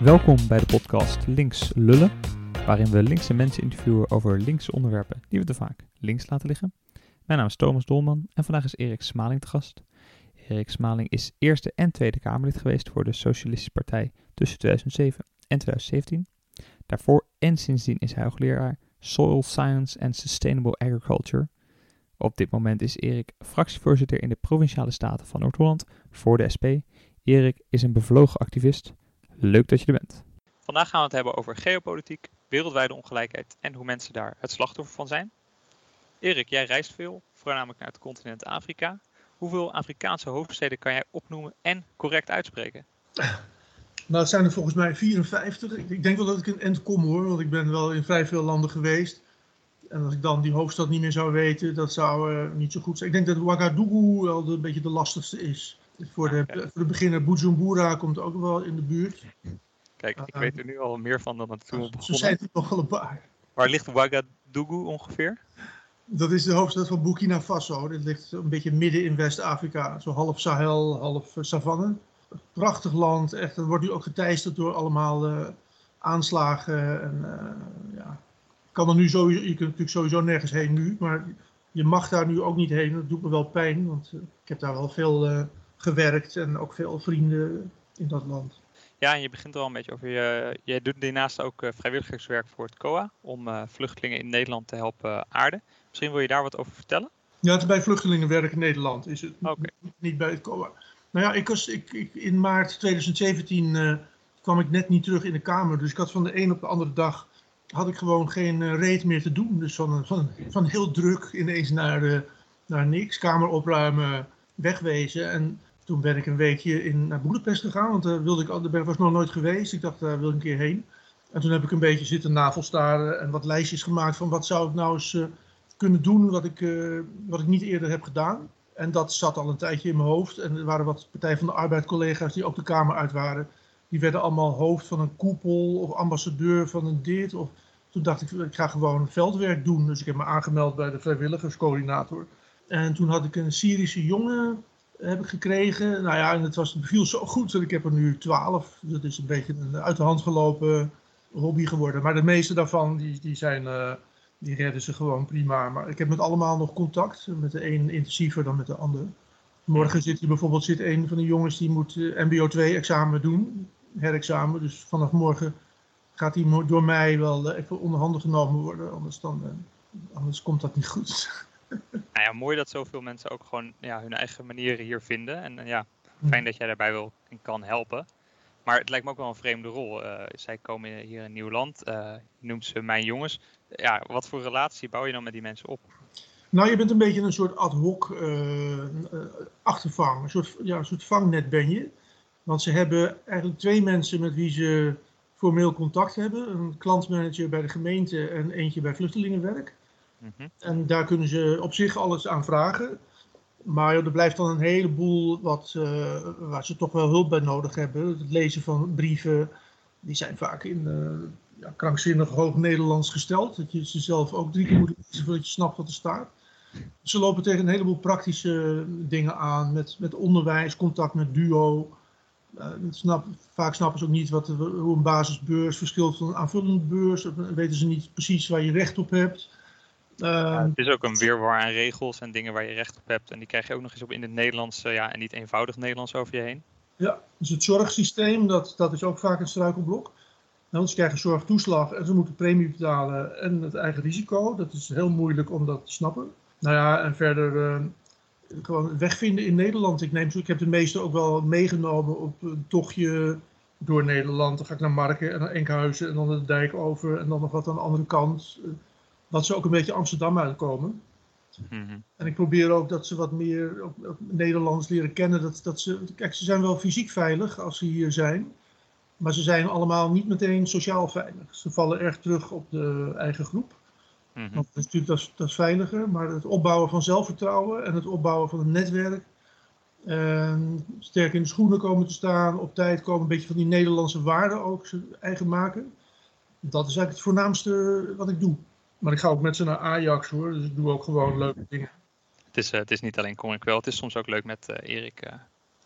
Welkom bij de podcast Links Lullen, waarin we linkse mensen interviewen over linkse onderwerpen die we te vaak links laten liggen. Mijn naam is Thomas Dolman en vandaag is Erik Smaling te gast. Erik Smaling is Eerste en Tweede Kamerlid geweest voor de Socialistische Partij tussen 2007 en 2017. Daarvoor en sindsdien is hij hoogleraar Soil Science and Sustainable Agriculture. Op dit moment is Erik fractievoorzitter in de Provinciale Staten van Noord-Holland voor de SP. Erik is een bevlogen activist. Leuk dat je er bent. Vandaag gaan we het hebben over geopolitiek, wereldwijde ongelijkheid en hoe mensen daar het slachtoffer van zijn. Erik, jij reist veel, voornamelijk naar het continent Afrika. Hoeveel Afrikaanse hoofdsteden kan jij opnoemen en correct uitspreken? Nou, het zijn er volgens mij 54. Ik denk wel dat ik een end kom hoor, want ik ben wel in vrij veel landen geweest. En als ik dan die hoofdstad niet meer zou weten, dat zou uh, niet zo goed zijn. Ik denk dat Ouagadougou wel de, een beetje de lastigste is. Voor de, voor de beginner, Bujumbura komt ook wel in de buurt. Kijk, ik weet er nu al meer van dan het toen we begonnen. Zo zijn het nogal een paar. Waar ligt Ouagadougou ongeveer? Dat is de hoofdstad van Burkina Faso. Dit ligt een beetje midden in West-Afrika. Zo half Sahel, half savanne. Prachtig land. Echt, dat wordt nu ook geteisterd door allemaal uh, aanslagen. En, uh, ja. kan er nu sowieso, je kunt natuurlijk sowieso nergens heen nu. Maar je mag daar nu ook niet heen. Dat doet me wel pijn. Want uh, ik heb daar wel veel gewerkt. En ook veel vrienden in dat land. Ja, en je begint er al een beetje over. Je, jij doet daarnaast ook vrijwilligerswerk voor het COA. Om vluchtelingen in Nederland te helpen aarden. Misschien wil je daar wat over vertellen? Ja, het is bij vluchtelingenwerk in Nederland. Is het okay. niet bij het COA. Nou ja, ik was, ik, ik in maart 2017 uh, kwam ik net niet terug in de Kamer. Dus ik had van de een op de andere dag had ik gewoon geen uh, reet meer te doen. Dus van, van, van heel druk ineens naar, naar niks. Kamer opruimen, wegwezen. En toen ben ik een weekje in, naar Boedapest gegaan. Want daar wilde ik, daar was nog nooit geweest. Ik dacht, daar wil ik een keer heen. En toen heb ik een beetje zitten navelstaren en wat lijstjes gemaakt van wat zou ik nou eens kunnen doen wat ik, wat ik niet eerder heb gedaan. En dat zat al een tijdje in mijn hoofd. En er waren wat Partij van de Arbeid collega's die ook de Kamer uit waren. Die werden allemaal hoofd van een koepel of ambassadeur van een dit. Of... Toen dacht ik, ik ga gewoon veldwerk doen. Dus ik heb me aangemeld bij de vrijwilligerscoördinator. En toen had ik een Syrische jongen heb ik gekregen. Nou ja, en het, was, het zo goed dat ik heb er nu twaalf. Dat is een beetje een uit de hand gelopen hobby geworden. Maar de meeste daarvan die, die zijn... Uh, die redden ze gewoon prima. Maar ik heb met allemaal nog contact. Met de een intensiever dan met de ander. Morgen zit hier bijvoorbeeld zit een van de jongens die moet uh, MBO 2 examen doen. Herexamen. Dus vanaf morgen gaat hij door mij wel uh, even onderhanden genomen worden. Anders, dan, anders komt dat niet goed. nou ja, mooi dat zoveel mensen ook gewoon ja, hun eigen manieren hier vinden. En ja, fijn dat jij daarbij wil en kan helpen. Maar het lijkt me ook wel een vreemde rol. Uh, zij komen hier in een nieuw land. Uh, je noemt ze mijn jongens. Ja, wat voor relatie bouw je dan met die mensen op? Nou, je bent een beetje een soort ad hoc uh, achtervang. Een soort, ja, een soort vangnet ben je. Want ze hebben eigenlijk twee mensen met wie ze formeel contact hebben. Een klantmanager bij de gemeente en eentje bij vluchtelingenwerk. -hmm. En daar kunnen ze op zich alles aan vragen. Maar er blijft dan een heleboel wat, uh, waar ze toch wel hulp bij nodig hebben. Het lezen van brieven, die zijn vaak in uh, ja, krankzinnig hoog Nederlands gesteld. Dat je ze zelf ook drie keer moet lezen voordat je snapt wat er staat. Ze lopen tegen een heleboel praktische dingen aan, met, met onderwijs, contact met duo. Snap, vaak snappen ze ook niet wat, hoe een basisbeurs verschilt van een aanvullende beurs. Dan weten ze niet precies waar je recht op hebt. Uh, het is ook een weerwar aan regels en dingen waar je recht op hebt. En die krijg je ook nog eens op in het Nederlands ja, en niet eenvoudig Nederlands over je heen. Ja, dus het zorgsysteem, dat, dat is ook vaak een struikelblok. Nou, ze krijgen zorgtoeslag en ze moeten premie betalen en het eigen risico. Dat is heel moeilijk om dat te snappen. Nou ja, en verder uh, gewoon wegvinden in Nederland. Ik, neem, ik heb de meeste ook wel meegenomen op een tochtje door Nederland. Dan ga ik naar Marken en naar Enkhuizen en dan de dijk over en dan nog wat aan de andere kant dat ze ook een beetje Amsterdam uitkomen. Mm -hmm. En ik probeer ook dat ze wat meer ook, ook Nederlands leren kennen. Dat, dat ze, kijk, ze zijn wel fysiek veilig als ze hier zijn. Maar ze zijn allemaal niet meteen sociaal veilig. Ze vallen erg terug op de eigen groep. Mm -hmm. Want dat is natuurlijk dat is, dat is veiliger. Maar het opbouwen van zelfvertrouwen en het opbouwen van een netwerk. En sterk in de schoenen komen te staan, op tijd komen, een beetje van die Nederlandse waarden ook eigen maken. Dat is eigenlijk het voornaamste wat ik doe. Maar ik ga ook met ze naar Ajax hoor, dus ik doe ook gewoon leuke dingen. Het is, uh, het is niet alleen kom ik wel, het is soms ook leuk met uh, Erik uh,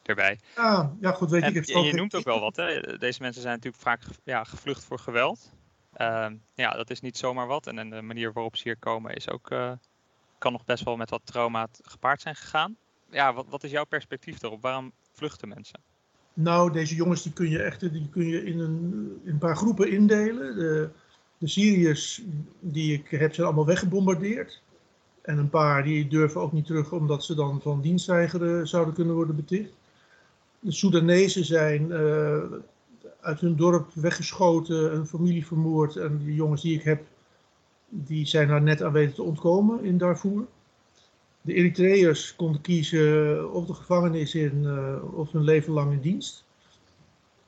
erbij. Ah, ja, goed, weet en, ik. En je noemt ook wel wat, hè? Deze mensen zijn natuurlijk vaak ja, gevlucht voor geweld. Ehm, ja, dat is niet zomaar wat. En, en, de manier waarop ze hier komen is ook, uh, kan nog best wel met wat trauma gepaard zijn gegaan. Ja, wat, wat is jouw perspectief daarop? Waarom vluchten mensen? Nou, deze jongens die kun je echt die kun je in, een, in een paar groepen indelen. De, de Syriërs die ik heb zijn allemaal weggebombardeerd. En een paar die durven ook niet terug omdat ze dan van dienstweigeren zouden kunnen worden beticht. De Soedanezen zijn uh, uit hun dorp weggeschoten, een familie vermoord. En die jongens die ik heb, die zijn daar net aan weten te ontkomen in Darfur. De Eritreërs konden kiezen of de gevangenis in uh, of hun leven lang in dienst.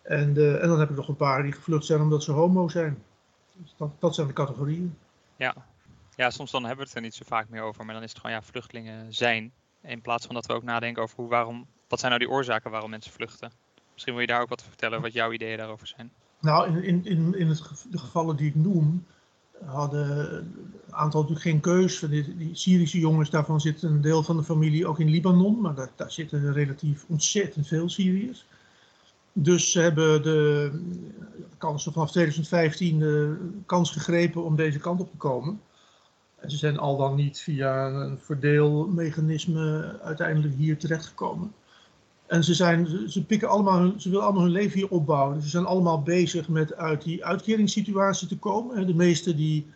En, uh, en dan heb ik nog een paar die gevlucht zijn omdat ze homo zijn. Dus dat, dat zijn de categorieën. Ja. ja, soms dan hebben we het er niet zo vaak meer over. Maar dan is het gewoon ja, vluchtelingen zijn. In plaats van dat we ook nadenken over hoe, waarom, wat zijn nou die oorzaken waarom mensen vluchten. Misschien wil je daar ook wat vertellen, wat jouw ideeën daarover zijn. Nou, in, in, in, in het, de gevallen die ik noem, hadden een aantal natuurlijk geen keus. Die, die, Syrische jongens, daarvan zit een deel van de familie ook in Libanon, maar daar, daar zitten relatief ontzettend veel Syriërs. Dus ze hebben de, de kans vanaf 2015 de kans gegrepen om deze kant op te komen. En ze zijn al dan niet via een verdeelmechanisme uiteindelijk hier terechtgekomen. En ze, zijn, ze, pikken allemaal ze willen allemaal hun leven hier opbouwen. Ze zijn allemaal bezig met uit die uitkeringssituatie te komen. De meesten die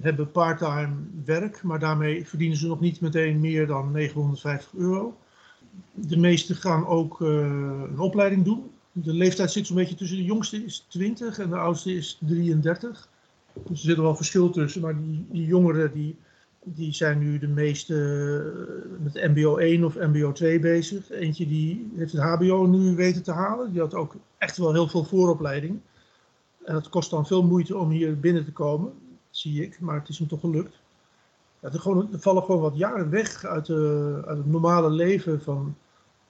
hebben parttime werk, maar daarmee verdienen ze nog niet meteen meer dan 950 euro. De meesten gaan ook uh, een opleiding doen. De leeftijd zit zo'n beetje tussen de jongste is 20 en de oudste is 33. Dus er zit er wel verschil tussen, maar die, die jongeren die, die zijn nu de meeste uh, met MBO 1 of MBO 2 bezig. Eentje die heeft het HBO nu weten te halen. Die had ook echt wel heel veel vooropleiding. En het kost dan veel moeite om hier binnen te komen, zie ik, maar het is hem toch gelukt. Ja, er, gewoon, vallen gewoon wat jaren weg uit, de, uit het normale leven van,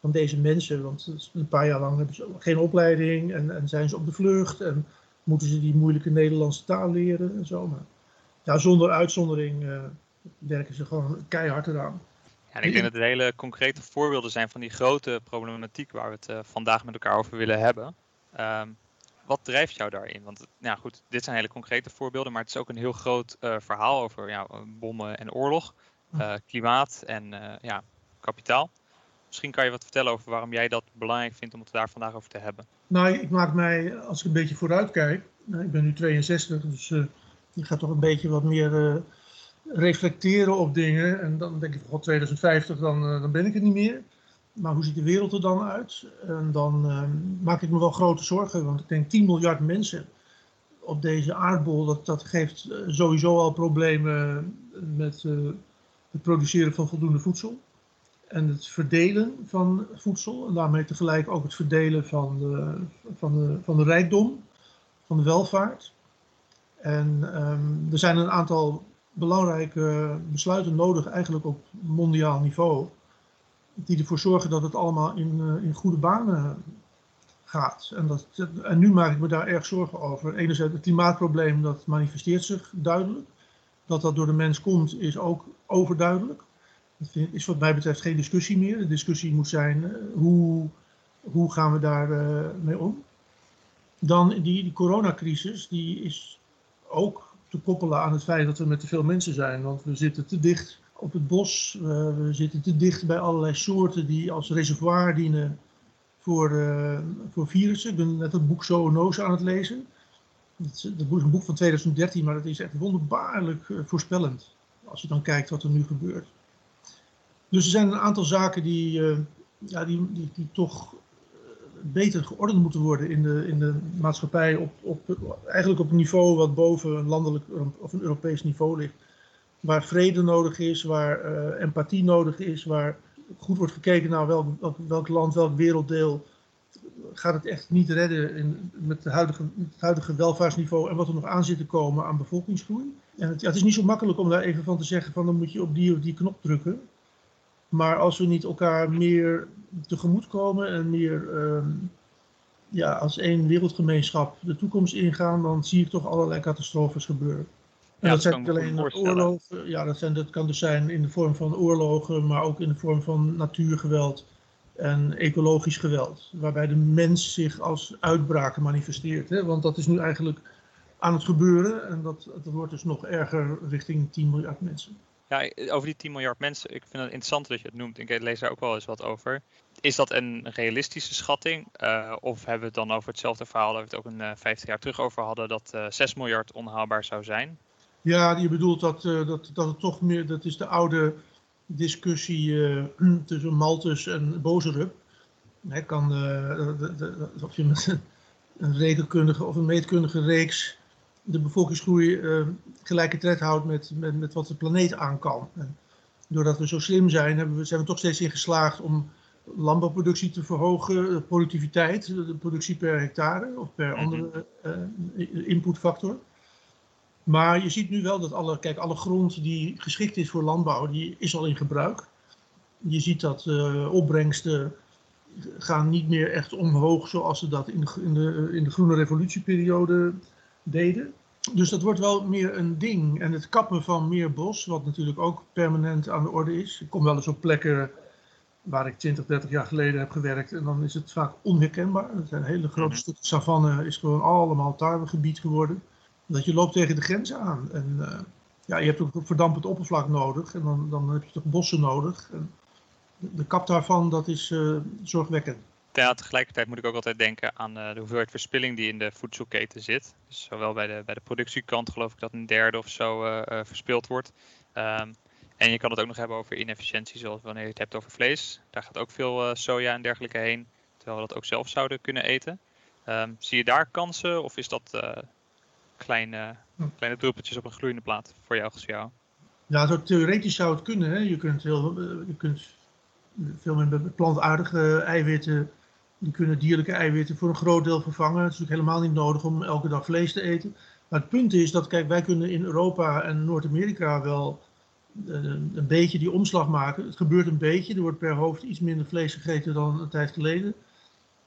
van deze mensen. Want een paar jaar lang hebben ze geen opleiding en, en zijn ze op de vlucht en moeten ze die moeilijke Nederlandse taal leren en zo. Maar ja, zonder uitzondering uh, werken ze gewoon keihard eraan. Ja, en ik denk dat het hele concrete voorbeelden zijn van die grote problematiek waar we het uh, vandaag met elkaar over willen hebben. Um, wat drijft jou daarin? Want nou goed, dit zijn hele concrete voorbeelden, maar het is ook een heel groot uh, verhaal over ja, bommen en oorlog, klimaat en ja, kapitaal. Misschien kan je wat vertellen over waarom jij dat belangrijk vindt om het daar vandaag over te hebben. Nou, ik maak mij, als ik een beetje vooruit kijk, ik ben nu 62, dus uh, je gaat toch een beetje wat meer uh, reflecteren op dingen. En dan denk ik, god 2050, dan, uh, dan ben ik het niet meer. Maar hoe ziet de wereld er dan uit? En dan maak ik me wel grote zorgen, want ik denk 10 miljard mensen op deze aardbol, dat, dat geeft sowieso al problemen met het produceren van voldoende voedsel en het verdelen van voedsel. En daarmee tegelijk ook het verdelen van de, van de, van de rijkdom, van de welvaart. En um, er zijn een aantal belangrijke besluiten nodig, eigenlijk op mondiaal niveau, die ervoor zorgen dat het allemaal in, uh, in goede banen gaat. En, dat, en nu maak ik me daar erg zorgen over. Enerzijds het klimaatprobleem, dat manifesteert zich duidelijk. Dat dat door de mens komt, is ook overduidelijk. Dat is wat mij betreft geen discussie meer. De discussie moet zijn uh, hoe, hoe gaan we daar uh, mee om. Dan die, die coronacrisis, die is ook te koppelen aan het feit dat we met te veel mensen zijn. Want we zitten te dicht op het bos, uh, we zitten te dicht bij allerlei soorten die als reservoir dienen voor, voor virussen. Ik ben net het boek Zoonose aan het lezen. Dat is een boek van 2013, maar dat is echt wonderbaarlijk voorspellend. Als je dan kijkt wat er nu gebeurt. Dus er zijn een aantal zaken die, uh, ja, die, die, die toch beter geordend moeten worden in de, in de maatschappij. Op, op, eigenlijk op een niveau wat boven een landelijk of een Europees niveau ligt. Waar vrede nodig is, waar uh, empathie nodig is, waar goed wordt gekeken naar welk, welk, land, welk werelddeel gaat het echt niet redden in, met, de huidige, het huidige welvaartsniveau en wat er nog aan zit te komen aan bevolkingsgroei. En het, het is niet zo makkelijk om daar even van te zeggen van dan moet je op die of die knop drukken. Maar als we niet elkaar meer tegemoet komen en meer uh, ja, als één wereldgemeenschap de toekomst ingaan, dan zie ik toch allerlei catastrofes gebeuren. En ja, dat, zijn niet alleen oorlogen, ja, dat, zijn, dat kan dus zijn in de vorm van oorlogen, maar ook in de vorm van natuurgeweld. en ecologisch geweld, waarbij de mens zich als uitbraak manifesteert. Hè? Want dat is nu eigenlijk aan het gebeuren en dat, dat wordt dus nog erger richting 10 miljard mensen. Ja, over die 10 miljard mensen, ik vind het interessant dat je het noemt. Ik lees daar ook wel eens wat over. Is dat een realistische schatting? Uh, of hebben we het dan over hetzelfde verhaal dat we het ook een uh, eh, 50 jaar terug over hadden, dat uh, eh, 6 miljard onhaalbaar zou zijn? Ja, je bedoelt dat, dat, dat het toch meer, dat is de oude discussie tussen Malthus en Bozerup. Hij kan, of je met een rekenkundige of een meetkundige reeks de bevolkingsgroei gelijke tred houdt met, met, met wat de planeet aan kan. En doordat we zo slim zijn, hebben we, zijn we toch steeds in geslaagd om landbouwproductie te verhogen, de productiviteit, de productie per hectare of per mhm. andere uh, inputfactor. Maar je ziet nu wel dat alle, kijk, alle grond die geschikt is voor landbouw, die is al in gebruik. Je ziet dat uh, opbrengsten gaan niet meer echt omhoog zoals ze dat in de, in de, in de groene revolutieperiode deden. Dus dat wordt wel meer een ding. En het kappen van meer bos, wat natuurlijk ook permanent aan de orde is. Ik kom wel eens op plekken waar ik 20, 30 jaar geleden heb gewerkt. En dan is het vaak onherkenbaar. Het zijn hele grote mhm. stukken savanne, is gewoon allemaal tarwegebied geworden. Dat je loopt tegen de grenzen aan. En uh, ja, je hebt ook verdampend oppervlak nodig. En dan, dan heb je toch bossen nodig. En de kap daarvan, dat is uh, zorgwekkend. Ja, tegelijkertijd moet ik ook altijd denken aan uh, de hoeveelheid verspilling die in de voedselketen zit. Dus zowel bij de, bij de productiekant geloof ik dat een derde of zo verspild wordt. Um, en je kan het ook nog hebben over inefficiëntie, zoals wanneer je het hebt over vlees. Daar gaat ook veel soja en dergelijke heen, terwijl we dat ook zelf zouden kunnen eten. Um, zie je daar kansen of is dat kleine, kleine druppeltjes op een gloeiende plaat voor jou jou? Ja, zo theoretisch zou het kunnen. Hè. Je, kunt heel, eh, je kunt veel meer plantaardige eiwitten, die kunnen dierlijke eiwitten voor een groot deel vervangen. Het is natuurlijk helemaal niet nodig om elke dag vlees te eten. Maar het punt is dat, kijk, wij kunnen in Europa en Noord-Amerika wel een beetje die omslag maken. Het gebeurt een beetje. Er wordt per hoofd iets minder vlees gegeten dan een tijd geleden.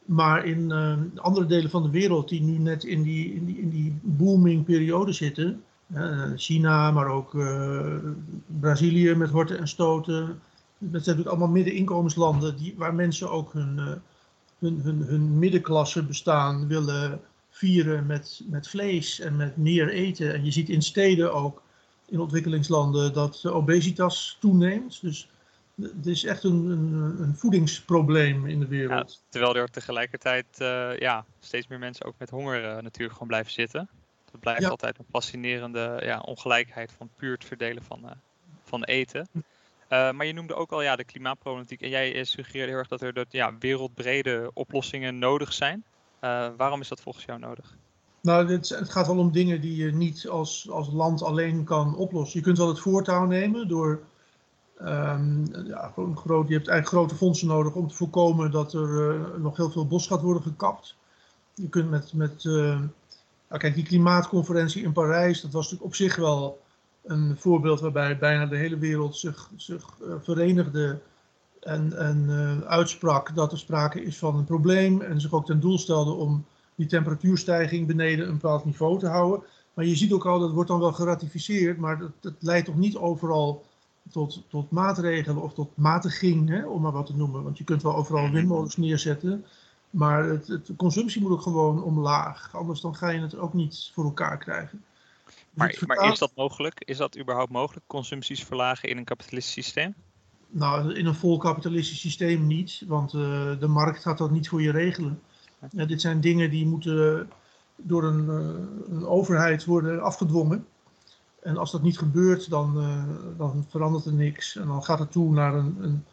Maar in uh, andere delen van de wereld die nu net in die, in die, in die booming periode zitten, uh, China, maar ook Brazilië met horten en stoten, dat zijn natuurlijk allemaal middeninkomenslanden die, waar mensen ook hun, hun, hun, hun middenklasse bestaan willen vieren met, met vlees en met meer eten. En je ziet in steden ook in ontwikkelingslanden dat obesitas toeneemt. Dus het is echt een, een, een voedingsprobleem in de wereld. Ja, terwijl er tegelijkertijd uh, ja, steeds meer mensen ook met honger uh, natuurlijk gewoon blijven zitten. Dat blijft altijd een fascinerende ja, ongelijkheid van puur het verdelen van, uh, van eten. Maar je noemde ook al ja, de klimaatproblematiek en jij suggereerde heel erg dat er dat, ja, wereldbrede oplossingen nodig zijn. waarom is dat volgens jou nodig? Nou, het, het, gaat wel om dingen die je niet als, als land alleen kan oplossen. Je kunt wel het voortouw nemen door. Um, ja, groot, je hebt eigenlijk grote fondsen nodig om te voorkomen dat er nog heel veel bos gaat worden gekapt. Je kunt met. met nou, kijk, die klimaatconferentie in Parijs, dat was natuurlijk op zich wel een voorbeeld waarbij bijna de hele wereld zich, zich uh, verenigde en, en uitsprak dat er sprake is van een probleem en zich ook ten doel stelde om die temperatuurstijging beneden een bepaald niveau te houden. Maar je ziet ook al, dat wordt dan wel geratificeerd, maar dat, dat leidt toch niet overal tot, tot maatregelen of tot matiging, hè, om maar wat te noemen. Want je kunt wel overal mhm. windmolens neerzetten, maar het, het, de consumptie moet ook gewoon omlaag. Anders dan ga je het ook niet voor elkaar krijgen. Maar, maar is dat mogelijk? Is dat überhaupt mogelijk, consumpties verlagen in een kapitalistisch systeem? Nou, in een vol kapitalistisch systeem niet, want uh, de markt gaat dat niet voor je regelen. Ja, dit zijn dingen die moeten door een, uh, een, overheid worden afgedwongen. En als dat niet gebeurt, dan, uh, dan verandert er niks. En dan gaat het toe naar een, een,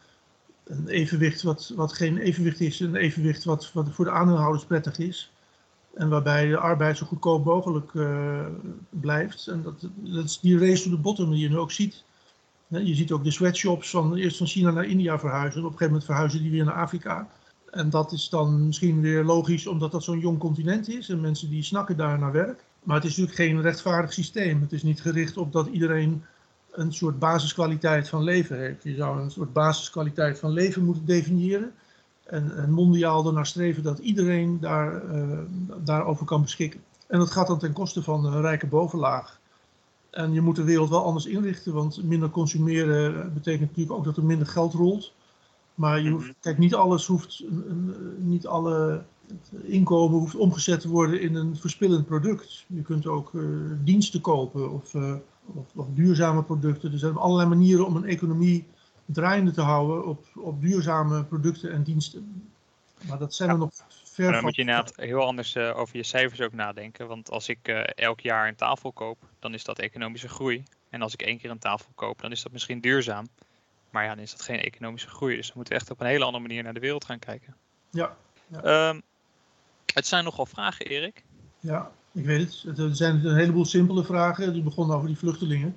een, evenwicht wat, wat geen evenwicht is. Een evenwicht wat, wat voor de aandeelhouders prettig is. En waarbij de arbeid zo goedkoop mogelijk uh, blijft. En dat, dat is die race to the bottom die je nu ook ziet. Je ziet ook de sweatshops van eerst van China naar India verhuizen. Op een gegeven moment verhuizen die weer naar Afrika. En dat is dan misschien weer logisch omdat dat zo'n jong continent is en mensen die snakken daar naar werk. Maar het is natuurlijk geen rechtvaardig systeem. Het is niet gericht op dat iedereen een soort basiskwaliteit van leven heeft. Je zou een soort basiskwaliteit van leven moeten definiëren. En, en mondiaal ernaar streven dat iedereen daar, uh, daarover kan beschikken. En dat gaat dan ten koste van een rijke bovenlaag. En je moet de wereld wel anders inrichten, want minder consumeren betekent natuurlijk ook dat er minder geld rolt. Maar je hoeft, kijk, niet alles hoeft, niet alle inkomen hoeft omgezet te worden in een verspillend product. Je kunt ook uh, diensten kopen of, uh, of, of, duurzame producten. Er zijn allerlei manieren om een economie draaiende te houden op, op duurzame producten en diensten. Maar dat zijn er nog ver van. Dan moet je inderdaad heel anders uh, over je cijfers ook nadenken. Want als ik elk jaar een tafel koop, dan is dat economische groei. En als ik één keer een tafel koop, dan is dat misschien duurzaam. Maar ja, dan is dat geen economische groei. Dus we moeten echt op een hele andere manier naar de wereld gaan kijken. Ja. ja. Um, het zijn nogal vragen, Erik. Ja, ik weet het. Er zijn een heleboel simpele vragen. Die begonnen over die vluchtelingen.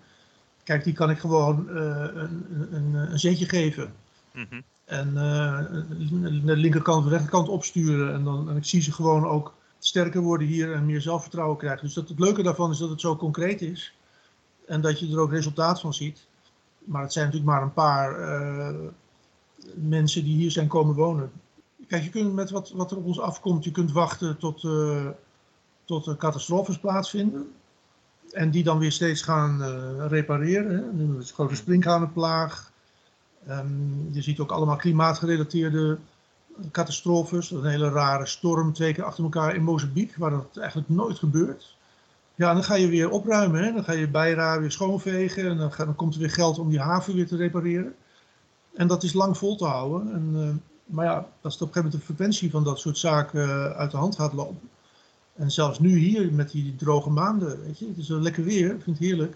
Kijk, die kan ik gewoon uh, een, een, een zetje geven. Mm -hmm. En uh, de linkerkant de rechterkant opsturen. En, dan, en ik zie ze gewoon ook sterker worden hier en meer zelfvertrouwen krijgen. Dus dat, het leuke daarvan is dat het zo concreet is. En dat je er ook resultaat van ziet. Maar het zijn natuurlijk maar een paar uh, mensen die hier zijn komen wonen. Kijk, je kunt met wat, wat er op ons afkomt, je kunt wachten tot, uh, tot er catastrofes plaatsvinden. En die dan weer steeds gaan uh, repareren. Hè. Nu is grote sprinkhanenplaag. Um, je ziet ook allemaal klimaatgerelateerde catastrofes. Een hele rare storm, twee keer achter elkaar in Mozambique, waar dat eigenlijk nooit gebeurt. Ja, dan ga je weer opruimen. Hè. Dan ga je Beira weer schoonvegen. En dan, ga, dan, komt er weer geld om die haven weer te repareren. En dat is lang vol te houden. En, uh, maar ja, als het op een gegeven moment de frequentie van dat soort zaken eh, uit de hand gaat lopen. En zelfs nu hier met die droge maanden, weet je, het is wel lekker weer, ik vind het heerlijk.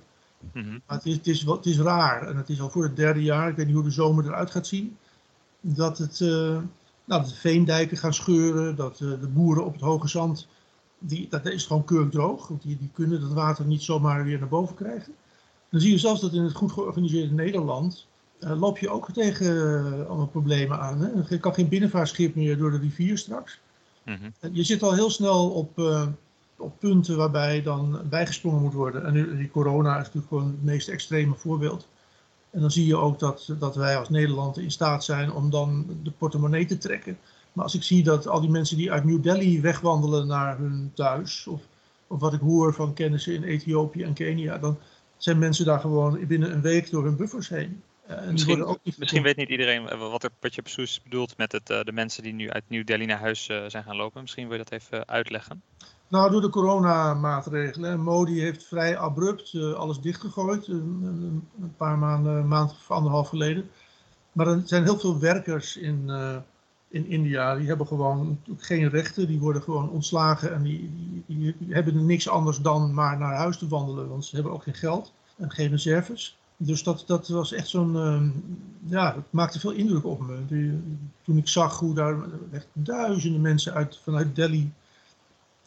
Mm -hmm. Maar het is, het, is, het is raar en het is al voor het derde jaar, ik weet niet hoe de zomer eruit gaat zien, dat, het, uh, nou, de veendijken gaan scheuren, dat uh, de boeren op het hoge zand, die, dat is gewoon keurig droog, want die, die kunnen dat water niet zomaar weer naar boven krijgen. Dan zie je zelfs dat in het goed georganiseerde Nederland uh, loop je ook tegen allemaal problemen aan. Hè? Je kan geen binnenvaartschip meer door de rivier straks. Mm -hmm. Je zit al heel snel op, uh, op punten waarbij dan bijgesprongen moet worden. En nu, die corona is natuurlijk gewoon het meest extreme voorbeeld. En dan zie je ook dat, dat wij als Nederland in staat zijn om dan de portemonnee te trekken. Maar als ik zie dat al die mensen die uit New Delhi wegwandelen naar hun thuis, of, of wat ik hoor van kennissen in Ethiopië en Kenia, dan zijn mensen daar gewoon binnen een week door hun buffers heen. Uh, misschien, ook niet misschien weet niet iedereen wat, er, wat je precies bedoelt met het, uh, de mensen die nu uit New Delhi naar huis uh, zijn gaan lopen. Misschien wil je dat even uitleggen. Nou, door de coronamaatregelen. Modi heeft vrij abrupt alles dichtgegooid. Een, een, paar maanden, maand of anderhalf geleden. Maar er zijn heel veel werkers in, in India. Die hebben gewoon geen rechten. Die worden gewoon ontslagen. En die, die, die hebben niks anders dan maar naar huis te wandelen. Want ze hebben ook geen geld en geen reserves. Dus dat, dat was echt zo'n, uh, ja, het maakte veel indruk op me. Toen ik zag hoe daar echt duizenden mensen uit, vanuit Delhi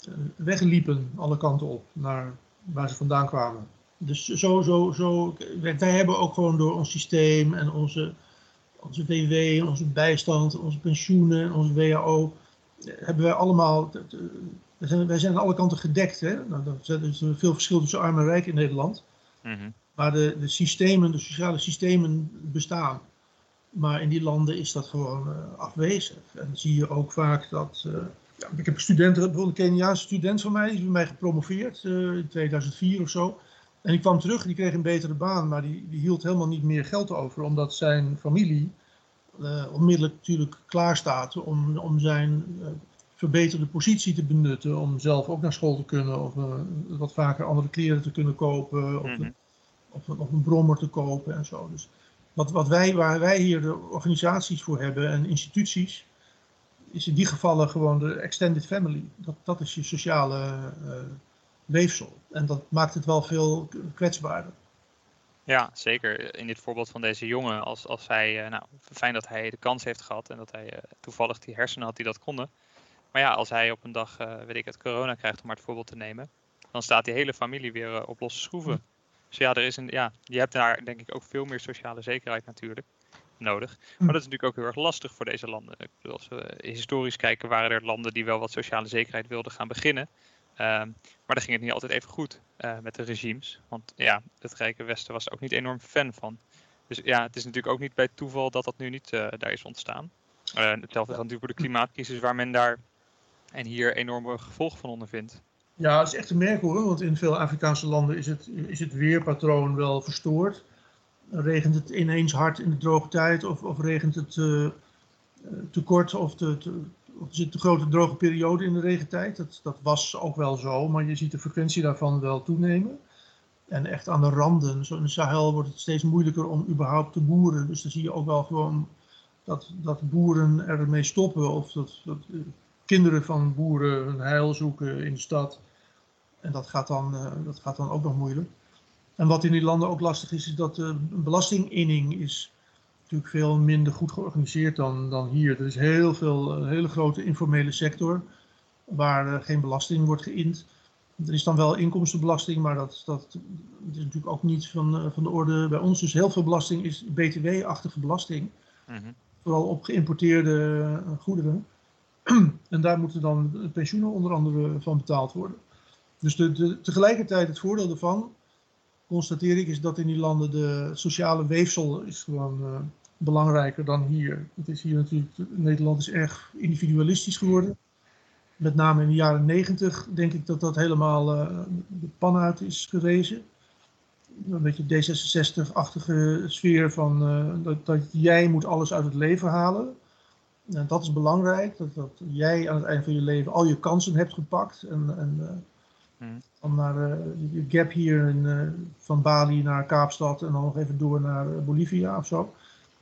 uh, wegliepen, alle kanten op, naar waar ze vandaan kwamen. Dus zo, zo, zo, wij, hebben ook gewoon door ons systeem en onze, onze WW, onze bijstand, onze pensioenen, onze WHO, hebben wij allemaal, wij zijn, aan alle kanten gedekt. Hè? Nou, er is veel verschil tussen arm en rijk in Nederland. Mm waar de, de systemen, de sociale systemen bestaan. Maar in die landen is dat gewoon uh, afwezig. En dan zie je ook vaak dat. Uh, ja, ik heb een student, bijvoorbeeld een Keniaanse student van mij, die is bij mij gepromoveerd uh, in 2004 of zo. En die kwam terug, die kreeg een betere baan, maar die, die hield helemaal niet meer geld over, omdat zijn familie onmiddellijk natuurlijk klaar staat om, om zijn verbeterde positie te benutten, om zelf ook naar school te kunnen of wat vaker andere kleren te kunnen kopen. Of, mm -hmm of, of een brommer te kopen en zo. Dus wat, wat wij, waar wij hier de organisaties voor hebben en instituties, is in die gevallen gewoon de extended family. Dat, dat is je sociale uh, weefsel. En dat maakt het wel veel kwetsbaarder. Ja, zeker. In dit voorbeeld van deze jongen, als, als hij, uh, nou, fijn dat hij de kans heeft gehad en dat hij uh, toevallig die hersenen had die dat konden. Maar ja, als hij op een dag, weet ik het, corona krijgt, om maar het voorbeeld te nemen, dan staat die hele familie weer op losse schroeven. Dus ja, er is een, ja, je hebt daar denk ik ook veel meer sociale zekerheid natuurlijk nodig. Maar hm. dat is natuurlijk ook heel erg lastig voor deze landen. Ik bedoel, als we historisch kijken, waren er landen die wel wat sociale zekerheid wilden gaan beginnen. Um, maar dan ging het niet altijd even goed uh, met de regimes. Want ja, het Rijke Westen was er ook niet enorm fan van. Dus ja, het is natuurlijk ook niet bij toeval dat dat nu niet uh, daar is ontstaan. Uh, hetzelfde geldt natuurlijk voor de klimaatcrisis, waar men daar en hier enorme gevolgen van ondervindt. Ja, dat is echt te merken hoor, want in veel Afrikaanse landen is het, is het weerpatroon wel verstoord. regent het ineens hard in de droge tijd of, of regent het uh, te kort of, te, of zit te grote droge periode in de regentijd. Dat, dat was ook wel zo, maar je ziet de frequentie daarvan wel toenemen. En echt aan de randen, zo in de Sahel wordt het steeds moeilijker om überhaupt te boeren. Dus dan zie je ook wel gewoon dat, dat boeren ermee stoppen of dat, dat kinderen van boeren hun heil zoeken in de stad. En dat gaat dan, uh, dat gaat dan ook nog moeilijk. En wat in die landen ook lastig is, is dat de belastinginning is natuurlijk veel minder goed georganiseerd dan, dan hier. Er is heel veel, een hele grote informele sector waar geen belasting wordt geïnd. Er is dan wel inkomstenbelasting, maar dat, dat, is natuurlijk ook niet van, eh, van de orde bij ons. Dus heel veel belasting is btw-achtige belasting. Mhm. Vooral op geïmporteerde eh, goederen. en daar moeten dan pensioenen onder andere van betaald worden. Dus de, tegelijkertijd het voordeel ervan, constateer ik, is dat in die landen de sociale weefsel is gewoon uh, belangrijker dan hier. Het is hier natuurlijk, Nederland is erg individualistisch geworden. Met name in de jaren negentig denk ik dat dat helemaal uh, de pan uit is gerezen. Een beetje D66-achtige sfeer van uh, dat, dat jij moet alles uit het leven halen. En dat is belangrijk, dat, dat jij aan het eind van je leven al je kansen hebt gepakt. En, en hmm. dan naar de gap hier in, van Bali naar Kaapstad en dan nog even door naar Bolivia of zo.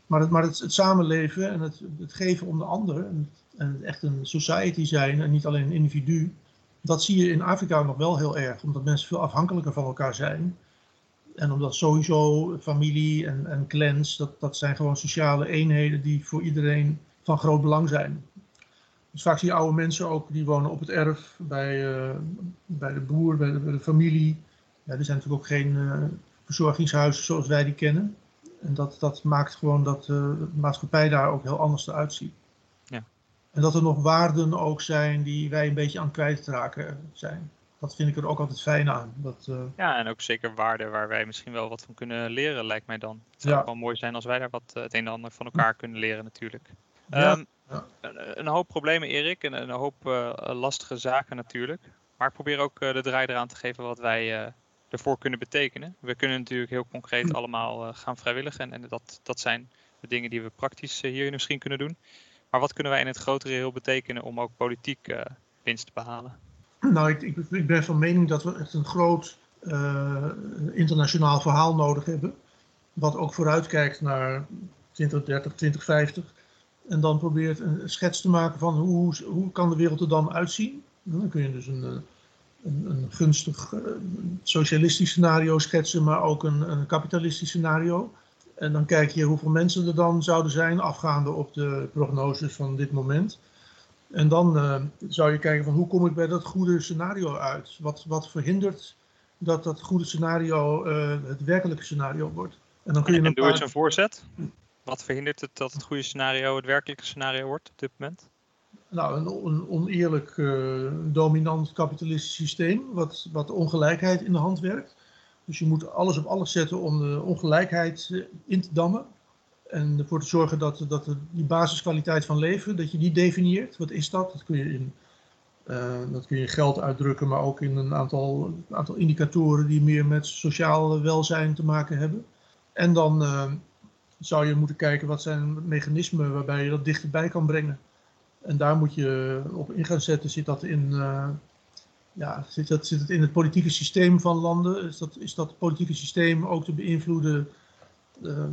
Maar het, maar het, het samenleven en het, het, geven om de ander en, en echt een society zijn en niet alleen een individu, dat zie je in Afrika nog wel heel erg, omdat mensen veel afhankelijker van elkaar zijn. En omdat sowieso familie en, en clans, dat, dat zijn gewoon sociale eenheden die voor iedereen van groot belang zijn. Dus vaak zie je oude mensen ook, die wonen op het erf, bij, uh, bij de boer, bij de, bij de familie. Ja, er zijn natuurlijk ook geen uh, verzorgingshuizen zoals wij die kennen. En dat, dat maakt gewoon dat de maatschappij daar ook heel anders eruit ziet. Ja. En dat er nog waarden ook zijn die wij een beetje aan kwijtraken zijn. Dat vind ik er ook altijd fijn aan. Dat. Ja, en ook zeker waarden waar wij misschien wel wat van kunnen leren, lijkt mij dan. Het zou ja. wel mooi zijn als wij daar wat het een en ander van elkaar kunnen leren natuurlijk. Ja. Um, ja. Een, een, hoop problemen, Erik, en een hoop uh, lastige zaken natuurlijk. Maar ik probeer ook uh, de draai eraan te geven wat wij ervoor kunnen betekenen. We kunnen natuurlijk heel concreet hm. allemaal uh, gaan vrijwilligen. En, dat, dat zijn de dingen die we praktisch uh, hier misschien kunnen doen. Maar wat kunnen wij in het grotere heel betekenen om ook politiek uh, winst te behalen? Nou, ik, ik, ik, ben van mening dat we echt een groot internationaal verhaal nodig hebben. Wat ook vooruitkijkt naar 2030, 2050. En dan probeert een schets te maken van hoe, hoe kan de wereld er dan uitzien. Dan kun je dus een een, een gunstig uh, socialistisch scenario schetsen, maar ook een, een kapitalistisch scenario. En dan kijk je hoeveel mensen er dan zouden zijn, afgaande op de prognoses van dit moment. En dan uh, zou je kijken van hoe kom ik bij dat goede scenario uit? Wat, wat verhindert dat dat goede scenario uh, het werkelijke scenario wordt? En, dan kun je en, en doe eens een voorzet. Wat verhindert het dat het goede scenario het werkelijke scenario wordt op dit moment? nou, een, oneerlijk uh, dominant kapitalistisch systeem, wat, wat ongelijkheid in de hand werkt. Dus je moet alles op alles zetten om de ongelijkheid uh, in te dammen. En ervoor te zorgen dat, dat die basiskwaliteit van leven, dat je die definieert. Wat is dat? Dat kun je in, uh, dat kun je in geld uitdrukken, maar ook in een aantal, aantal indicatoren die meer met sociaal welzijn te maken hebben. En dan zou je moeten kijken wat zijn mechanismen waarbij je dat dichterbij kan brengen. En daar moet je op in gaan zetten. Zit dat in, uh, ja, zit dat, zit het in het politieke systeem van landen? Is dat, is dat politieke systeem ook te beïnvloeden uh,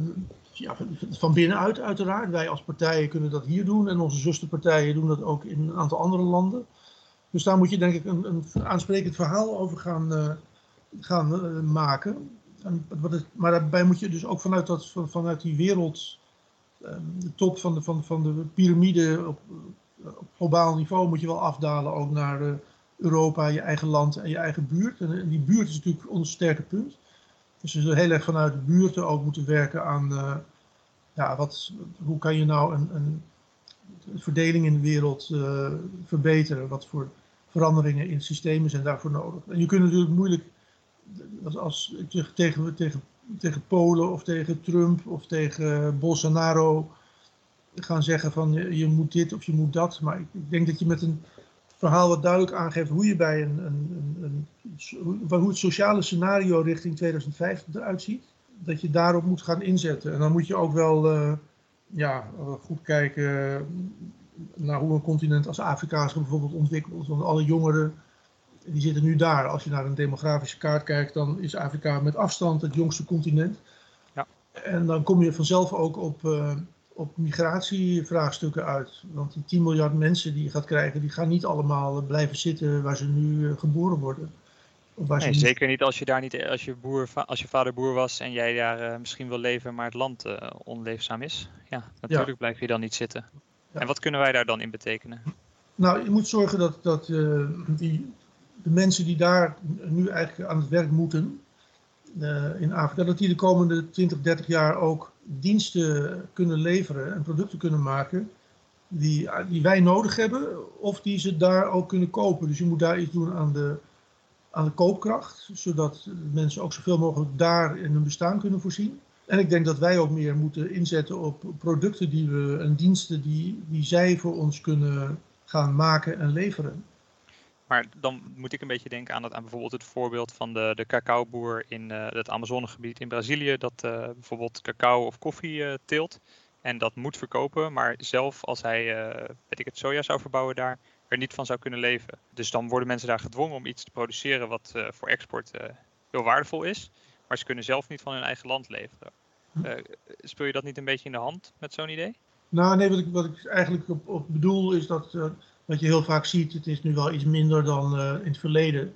ja, van binnenuit uiteraard? Wij als partijen kunnen dat hier doen en onze zusterpartijen doen dat ook in een aantal andere landen. Dus daar moet je denk ik een, een aansprekend verhaal over gaan, uh, gaan maken. Maar daarbij moet je dus ook vanuit, dat, vanuit die wereld Ehm, top van de, van, van de piramide op, op globaal niveau moet je wel afdalen ook naar uh, Europa, je eigen land en je eigen buurt. En, die buurt is natuurlijk ons sterke punt. Dus we zullen heel erg vanuit de buurten ook moeten werken aan uh, ja, wat, hoe kan je nou een, een verdeling in de wereld verbeteren? Wat voor veranderingen in systemen zijn daarvoor nodig? En je kunt natuurlijk moeilijk, als, als tegen, tegen tegen Polen of tegen Trump of tegen Bolsonaro gaan zeggen van je, moet dit of je moet dat. Maar ik, ik, denk dat je met een verhaal wat duidelijk aangeeft hoe je bij een, een, een, hoe het sociale scenario richting 2050 eruit ziet. dat je daarop moet gaan inzetten. En dan moet je ook wel ja, goed kijken naar hoe een continent als Afrika zich bijvoorbeeld ontwikkelt. Want alle jongeren die zitten nu daar. Als je naar een demografische kaart kijkt, dan is Afrika met afstand het jongste continent. Ja. En dan kom je vanzelf ook op, uh, op migratievraagstukken uit. Want die 10 miljard mensen die je gaat krijgen, die gaan niet allemaal blijven zitten waar ze nu eh, geboren worden. Nee, zeker niet als je daar niet, als je, boer, als je vader boer was en jij daar uh, misschien wil leven, maar het land uh, onleefzaam is. Ja, natuurlijk blijf je dan niet zitten. En wat kunnen wij daar dan in betekenen? Nou, je moet zorgen dat, dat uh, die, de mensen die daar nu eigenlijk aan het werk moeten uh, in Afrika, dat die de komende 20, 30 jaar ook diensten kunnen leveren en producten kunnen maken die, die wij nodig hebben, of die ze daar ook kunnen kopen. Dus je moet daar iets doen aan de, aan de koopkracht, zodat mensen ook zoveel mogelijk daar in hun bestaan kunnen voorzien. En ik denk dat wij ook meer moeten inzetten op producten die we en diensten die, die zij voor ons kunnen gaan maken en leveren. Maar dan moet ik een beetje denken aan, het, aan bijvoorbeeld het voorbeeld van de, de cacaoboer in uh, het Amazonegebied in Brazilië, dat uh, bijvoorbeeld cacao of koffie uh, teelt en dat moet verkopen, maar zelf als hij, weet ik het, soja zou verbouwen daar, er niet van zou kunnen leven. Dus dan worden mensen daar gedwongen om iets te produceren wat voor export heel waardevol is, maar ze kunnen zelf niet van hun eigen land leveren. speel je dat niet een beetje in de hand met zo'n idee? Nou, nee, wat ik, wat ik eigenlijk op, op bedoel is dat wat je heel vaak ziet, het is nu wel iets minder dan uh, in het verleden.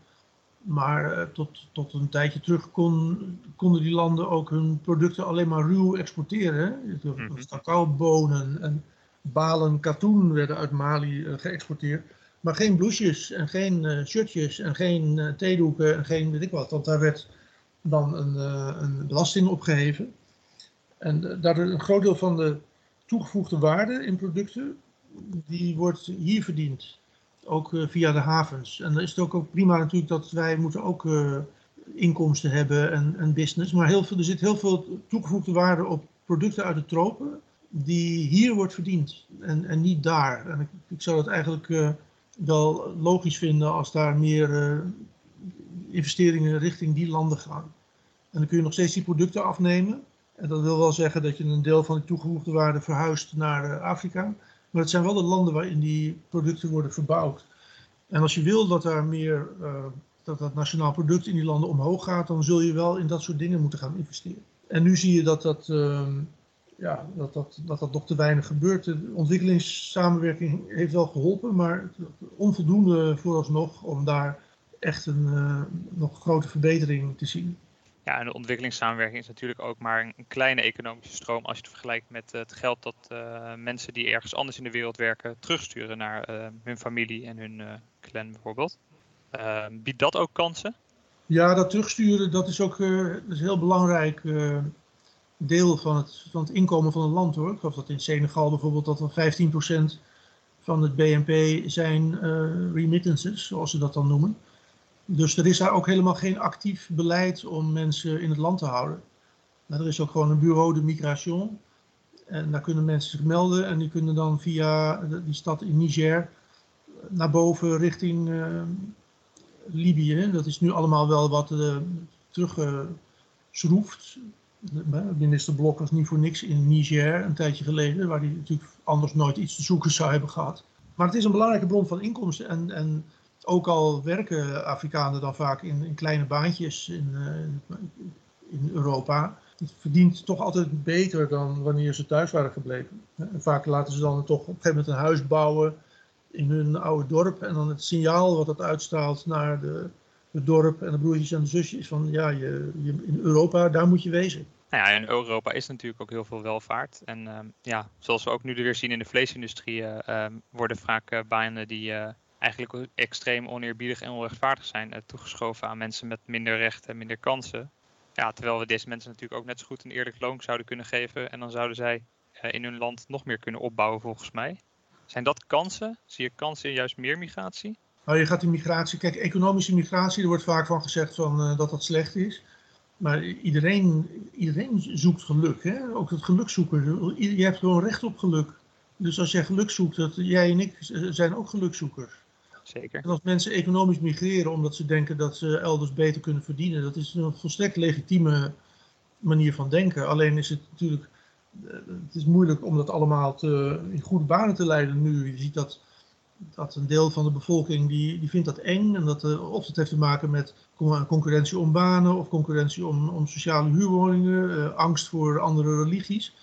Maar uh, tot, tot een tijdje terug kon, konden die landen ook hun producten alleen maar ruw exporteren. Mm Cacaobonen en balen katoen werden uit Mali uh, geëxporteerd. Maar geen blouses en geen shirtjes en geen theedoeken en geen weet ik wat. Want daar werd dan een, een belasting opgeheven. En daardoor een groot deel van de toegevoegde waarde in producten die wordt hier verdiend. Ook uh, via de havens. En dan is het ook, ook prima natuurlijk dat wij moeten ook uh, inkomsten hebben en, en business. Maar heel veel, er zit heel veel toegevoegde waarde op producten uit de tropen die hier wordt verdiend en, en niet daar. En ik, ik zou het eigenlijk uh, wel logisch vinden als daar meer investeringen richting die landen gaan. En dan kun je nog steeds die producten afnemen. En dat wil wel zeggen dat je een deel van die toegevoegde waarde verhuist naar Afrika. Maar het zijn wel de landen waarin die producten worden verbouwd. En als je wil dat daar meer, uh, dat dat nationaal product in die landen omhoog gaat, dan zul je wel in dat soort dingen moeten gaan investeren. En nu zie je dat dat, uh, ja, dat, dat, dat, dat nog te weinig gebeurt. De ontwikkelingssamenwerking heeft wel geholpen, maar onvoldoende vooralsnog om daar echt een uh, nog grote verbetering te zien. Ja, en de ontwikkelingssamenwerking is natuurlijk ook maar een kleine economische stroom als je het vergelijkt met het geld dat uh, mensen die ergens anders in de wereld werken terugsturen naar uh, hun familie en hun uh, clan bijvoorbeeld. biedt dat ook kansen? Ja, dat terugsturen dat is ook dat is een heel belangrijk deel van het, van het inkomen van een land hoor. Ik geloof dat in Senegal bijvoorbeeld dat wel 15% van het BNP zijn remittances, zoals ze dat dan noemen. Dus er is daar ook helemaal geen actief beleid om mensen in het land te houden. Nou, er is ook gewoon een bureau de migration. En daar kunnen mensen zich melden en die kunnen dan via die stad in Niger naar boven richting uh, Libië. Dat is nu allemaal wel wat uh, teruggeschroefd. Minister Blok was niet voor niks in Niger een tijdje geleden, waar hij natuurlijk anders nooit iets te zoeken zou hebben gehad. Maar het is een belangrijke bron van inkomsten en, en ook al werken Afrikanen dan vaak in, in kleine baantjes in, uh, in Europa. Het verdient toch altijd beter dan wanneer ze thuis waren gebleven. En vaak laten ze dan toch op een gegeven moment een huis bouwen in hun oude dorp. En dan het signaal wat dat uitstraalt naar de, het dorp en de broertjes en de zusjes van ja, je, je, in Europa, daar moet je wezen. Nou ja, in Europa is natuurlijk ook heel veel welvaart. En uh, ja, zoals we ook nu weer zien in de vleesindustrie, uh, worden vaak uh, banen die eigenlijk extreem oneerbiedig en onrechtvaardig zijn uh, toegeschoven aan mensen met minder rechten en minder kansen. Ja, terwijl we deze mensen natuurlijk ook net zo goed een eerlijk loon zouden kunnen geven en dan zouden zij uh, in hun land nog meer kunnen opbouwen volgens mij. Zijn dat kansen? Zie je kansen in juist meer migratie? Nou, je gaat die migratie, kijk, economische migratie, er wordt vaak van gezegd van, uh, dat dat slecht is. Maar iedereen, iedereen zoekt geluk, hè? ook het geluk zoeken. Je hebt gewoon recht op geluk. Dus als jij geluk zoekt, dat, jij en ik zijn ook gelukzoekers zeker. En als mensen economisch migreren omdat ze denken dat ze elders beter kunnen verdienen, dat is een volstrekt legitieme manier van denken. Alleen is het natuurlijk, het is moeilijk om dat allemaal te, in goede banen te leiden nu. Je ziet dat, dat een deel van de bevolking die, die vindt dat eng. En dat, of het heeft te maken met concurrentie om banen of concurrentie om, om sociale huurwoningen, angst voor andere religies.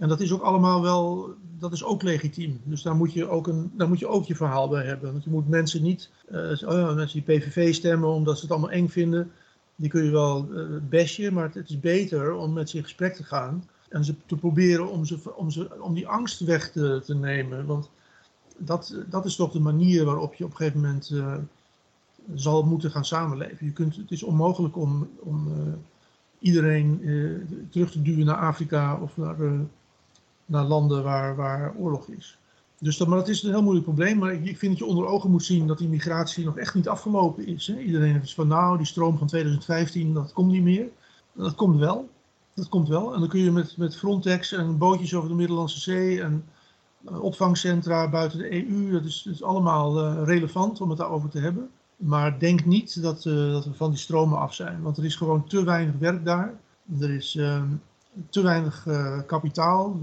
En dat is ook allemaal wel, dat is ook legitiem. Dus daar moet je ook, een, daar moet je, ook je verhaal bij hebben. Want je moet mensen niet, uh, oh mensen die PVV stemmen omdat ze het allemaal eng vinden, die kun je wel uh, maar het, is beter om met ze in gesprek te gaan. En ze te proberen om, ze, om, ze, om die angst weg te, te nemen. Want dat, dat is toch de manier waarop je op een gegeven moment uh, zal moeten gaan samenleven. Je kunt, het is onmogelijk om, om iedereen terug te duwen naar Afrika of naar naar landen waar, waar oorlog is. Dus dat, maar dat is een heel moeilijk probleem. Maar ik, vind dat je onder ogen moet zien dat die migratie nog echt niet afgelopen is. Hè. Iedereen heeft van nou, die stroom van 2015, dat komt niet meer. Dat komt wel. Dat komt wel. En dan kun je met, met Frontex en bootjes over de Middellandse Zee en uh, opvangcentra buiten de EU, dat is, dat is allemaal uh, relevant om het daarover te hebben. Maar denk niet dat, uh, dat we van die stromen af zijn. Want er is gewoon te weinig werk daar. Er is ehm, te weinig kapitaal.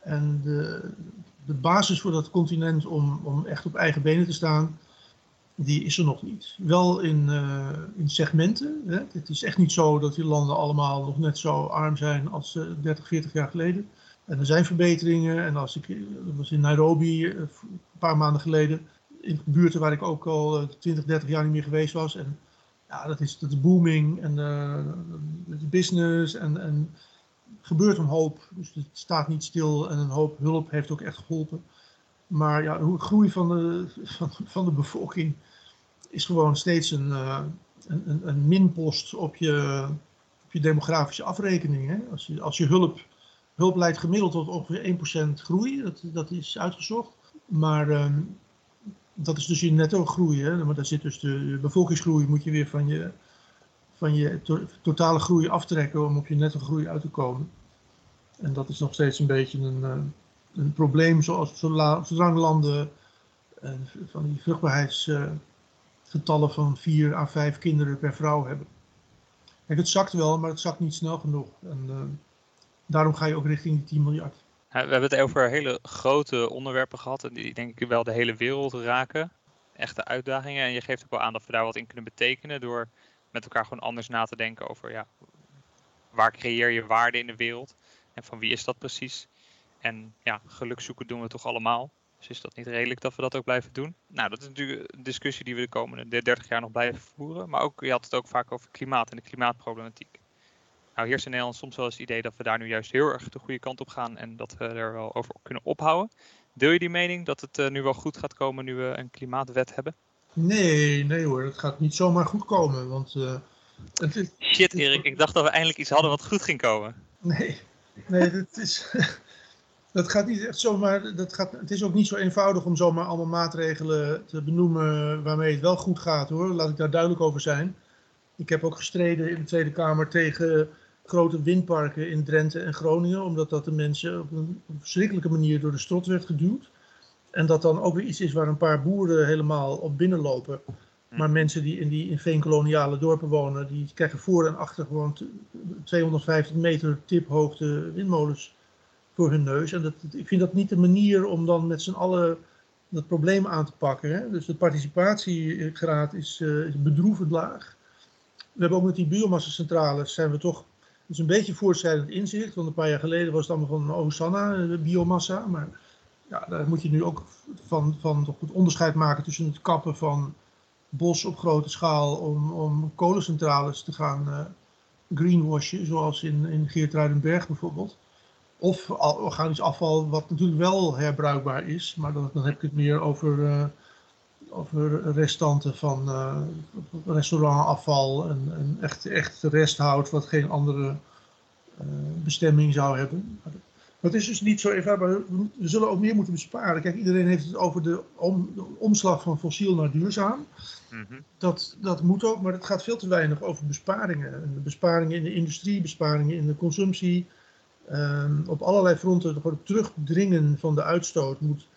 En de, de basis voor dat continent om, om echt op eigen benen te staan, die is er nog niet. Wel in, uh, in segmenten. Hè. Het is echt niet zo dat die landen allemaal nog net zo arm zijn als uh, 30, 40 jaar geleden. En er zijn verbeteringen. En als ik, was in Nairobi uh, een paar maanden geleden, in buurten waar ik ook al 20, eh, 30 jaar niet meer geweest was. En ja, dat is, is booming en uh, business en, en gebeurt een hoop. Dus het staat niet stil en een hoop hulp heeft ook echt geholpen. Maar ja, de groei van de, van, van de bevolking is gewoon steeds een, uh, een, een, minpost op je, op je demografische afrekening. Hè? Als, je, als je hulp, hulp leidt gemiddeld tot ongeveer 1% groei, dat, dat is uitgezocht. Maar uh, dat is dus je netto groei. Hè? Maar daar zit dus de bevolkingsgroei, moet je weer van je, van je to totale groei aftrekken om op je netto groei uit te komen. En dat is nog steeds een beetje een, eh, een probleem, zoals zolang landen uh, van die vruchtbaarheidsgetallen van 4 à 5 kinderen per vrouw hebben. Kijk, het zakt wel, maar het zakt niet snel genoeg. En daarom ga je ook richting die 10 miljard. we hebben het over hele grote onderwerpen gehad, die denk ik wel de hele wereld raken. Echte uitdagingen. En je geeft ook wel aan dat we daar wat in kunnen betekenen door met elkaar gewoon anders na te denken over ja, waar creëer je waarde in de wereld. En van wie is dat precies? En ja, geluk zoeken doen we toch allemaal. Dus is dat niet redelijk dat we dat ook blijven doen? Nou, dat is natuurlijk een discussie die we de komende 30 jaar nog blijven voeren. Maar ook, je had het ook vaak over klimaat en de klimaatproblematiek. Nou, heerst in Nederland soms wel eens het idee dat we daar nu juist heel erg de goede kant op gaan en dat we er wel over kunnen ophouden. Deel je die mening dat het uh, nu wel goed gaat komen nu we een klimaatwet hebben? Nee, nee hoor, het gaat niet zomaar goed komen. Want, uh, het Shit Erik, ik dacht dat we eindelijk iets hadden wat goed ging komen. Nee, Nee, dat, is, dat gaat niet echt zomaar. Dat gaat, het is ook niet zo eenvoudig om zomaar allemaal maatregelen te benoemen waarmee het wel goed gaat hoor. Laat ik daar duidelijk over zijn. Ik heb ook gestreden in de Tweede Kamer tegen grote windparken in Drenthe en Groningen, omdat dat de mensen op een verschrikkelijke manier door de strot werd geduwd. En dat dan ook weer iets is waar een paar boeren helemaal op binnenlopen. Maar mensen die in die in veenkoloniale dorpen wonen, die krijgen voor en achter gewoon 250 meter tiphoogte windmolens voor hun neus. En dat, ik vind dat niet de manier om dan met z'n allen dat probleem aan te pakken. Hè? Dus de participatiegraad is, uh, is bedroevend laag. We hebben ook met die biomassa-centrales zijn we toch dus een beetje voortschrijdend inzicht. Want een paar jaar geleden was het allemaal van oh, de biomassa. Maar ja, daar moet je nu ook van, van het onderscheid maken tussen het kappen van bos op grote schaal om, om kolencentrales te gaan uh, greenwashen, zoals in, in Geertruidenberg bijvoorbeeld. Of organisch afval, wat natuurlijk wel herbruikbaar is, maar dan, dan heb ik het meer over, uh, over restanten van uh, restaurantafval en, en echt, echt resthout wat geen andere bestemming zou hebben. Maar het is dus niet zo eenvoudig. We zullen ook meer moeten besparen. Kijk, iedereen heeft het over de, om, de omslag van fossiel naar duurzaam. Mhm. dat, dat moet ook, maar het gaat veel te weinig over besparingen. Besparingen in de industrie, besparingen in de consumptie. Ehm, op allerlei fronten het terugdringen van de uitstoot moet,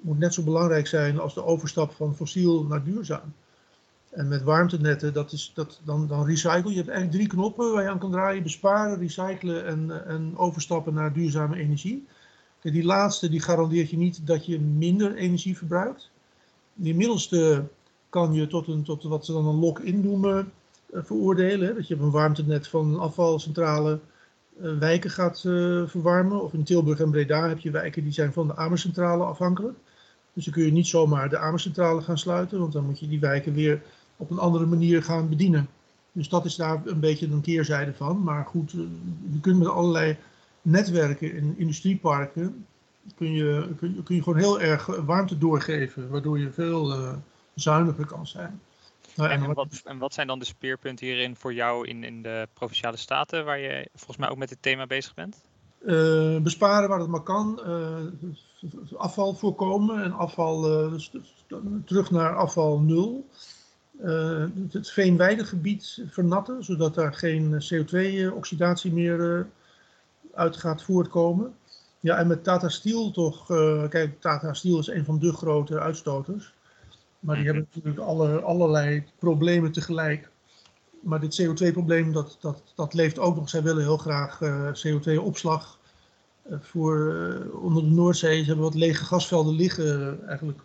moet net zo belangrijk zijn als de overstap van fossiel naar duurzaam. En met warmtenetten, dat is, dat, dan, dan recycle. Je hebt eigenlijk drie knoppen waar je aan kan draaien. Besparen, recyclen en, en overstappen naar duurzame energie. die laatste die garandeert je niet dat je minder energie verbruikt. Die middelste kan je tot, een, tot wat ze dan een lock-in noemen uh, veroordelen. Dat je op een warmtenet van een afvalcentrale uh, wijken gaat uh, verwarmen. Of in Tilburg en Breda heb je wijken die zijn van de Amercentrale afhankelijk. Dus dan kun je niet zomaar de Amercentrale gaan sluiten, want dan moet je die wijken weer op een andere manier gaan bedienen. Dus dat is daar een beetje een keerzijde van. Maar goed, je kunt met allerlei netwerken in industrieparken, kun je, kun, je, kun je gewoon heel erg warmte doorgeven, waardoor je veel zuiniger kan zijn. Nou, en, wat, en, wat, zijn dan de speerpunten hierin voor jou in, in de Provinciale Staten, waar je volgens mij ook met dit thema bezig bent? Uh, besparen waar het maar kan, uh, afval voorkomen en afval terug naar afval nul. Het veenweidegebied vernatten, zodat daar geen CO2-oxidatie meer uit gaat voortkomen. Ja, en met Tata Steel toch, kijk, Tata Steel is een van de grote uitstoters. Maar die hebben natuurlijk alle, allerlei problemen tegelijk. Maar dit CO2-probleem, dat, dat, dat leeft ook nog. Zij willen heel graag uh, eh, CO2-opslag uh, voor uh, onder de Noordzee. Ze hebben wat lege gasvelden liggen, eigenlijk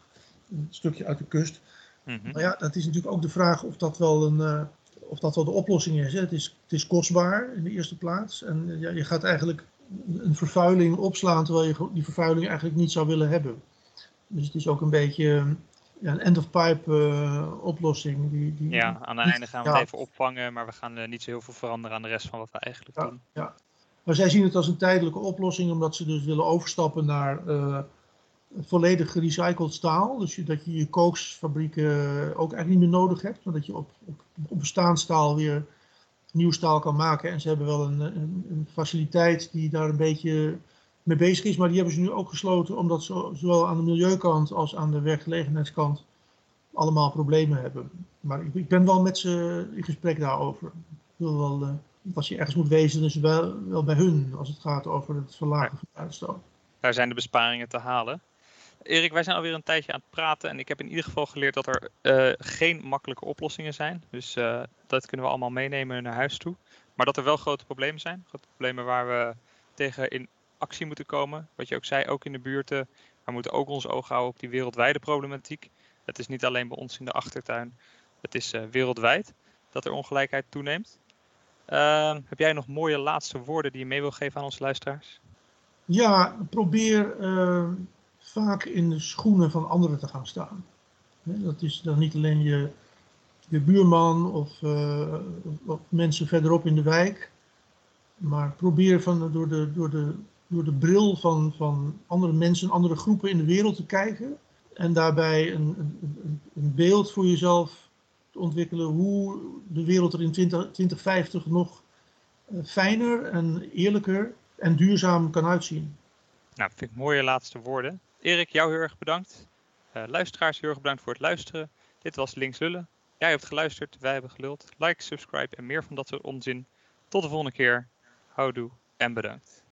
een stukje uit de kust. Mm -hmm. Maar ja, dat is natuurlijk ook de vraag of dat wel, een, of dat wel de oplossing is. Hè. Het, is. het is kostbaar in de eerste plaats. En ja, je gaat eigenlijk een vervuiling opslaan, terwijl je die vervuiling eigenlijk niet zou willen hebben. Dus het is ook een beetje ja, een end-of-pipe uh, oplossing. Die, die ja, aan het einde gaan we het even opvangen, maar we gaan uh, niet zo heel veel veranderen aan de rest van wat we eigenlijk ja, doen. Ja. Maar zij zien het als een tijdelijke oplossing, omdat ze dus willen overstappen naar uh, volledig gerecycled staal. Dus dat je je kooksfabrieken ook eigenlijk niet meer nodig hebt, maar dat je op, op, op bestaand staal weer nieuw staal kan maken. En ze hebben wel een, een, faciliteit die daar een beetje mee bezig is. Maar die hebben ze nu ook gesloten omdat ze zowel aan de milieukant als aan de werkgelegenheidskant allemaal problemen hebben. Maar ik, ik ben wel met ze in gesprek daarover. Ik wil wel, uh, als je ergens moet wezen, is het wel, wel bij hun als het gaat over het verlagen van uitstoot. Daar zijn de besparingen te halen. Erik, wij zijn alweer een tijdje aan het praten en ik heb in ieder geval geleerd dat er uh, geen makkelijke oplossingen zijn. Dus uh, dat kunnen we allemaal meenemen naar huis toe. Maar dat er wel grote problemen zijn. Grote problemen waar we tegen in actie moeten komen. Wat je ook zei, ook in de buurten. We moeten ook ons oog houden op die wereldwijde problematiek. Het is niet alleen bij ons in de achtertuin. Het is uh, wereldwijd dat er ongelijkheid toeneemt. Uh, heb jij nog mooie laatste woorden die je mee wil geven aan onze luisteraars? Ja, probeer vaak in de schoenen van anderen te gaan staan. Dat is dan niet alleen je, buurman of, uh, of, mensen verderop in de wijk. Maar probeer van, door, de, door de door de bril van, van andere mensen, andere groepen in de wereld te kijken. En daarbij een, een, een beeld voor jezelf te ontwikkelen hoe de wereld er in 20, 2050 nog eh, fijner en eerlijker en duurzaam kan uitzien. Nou, vind ik mooie laatste woorden. Erik, jou heel erg bedankt. Uh, luisteraars, heel erg bedankt voor het luisteren. Dit was Links Lullen. Jij hebt geluisterd, wij hebben geluld. Like, subscribe en meer van dat soort onzin. Tot de volgende keer. Houdoe en bedankt.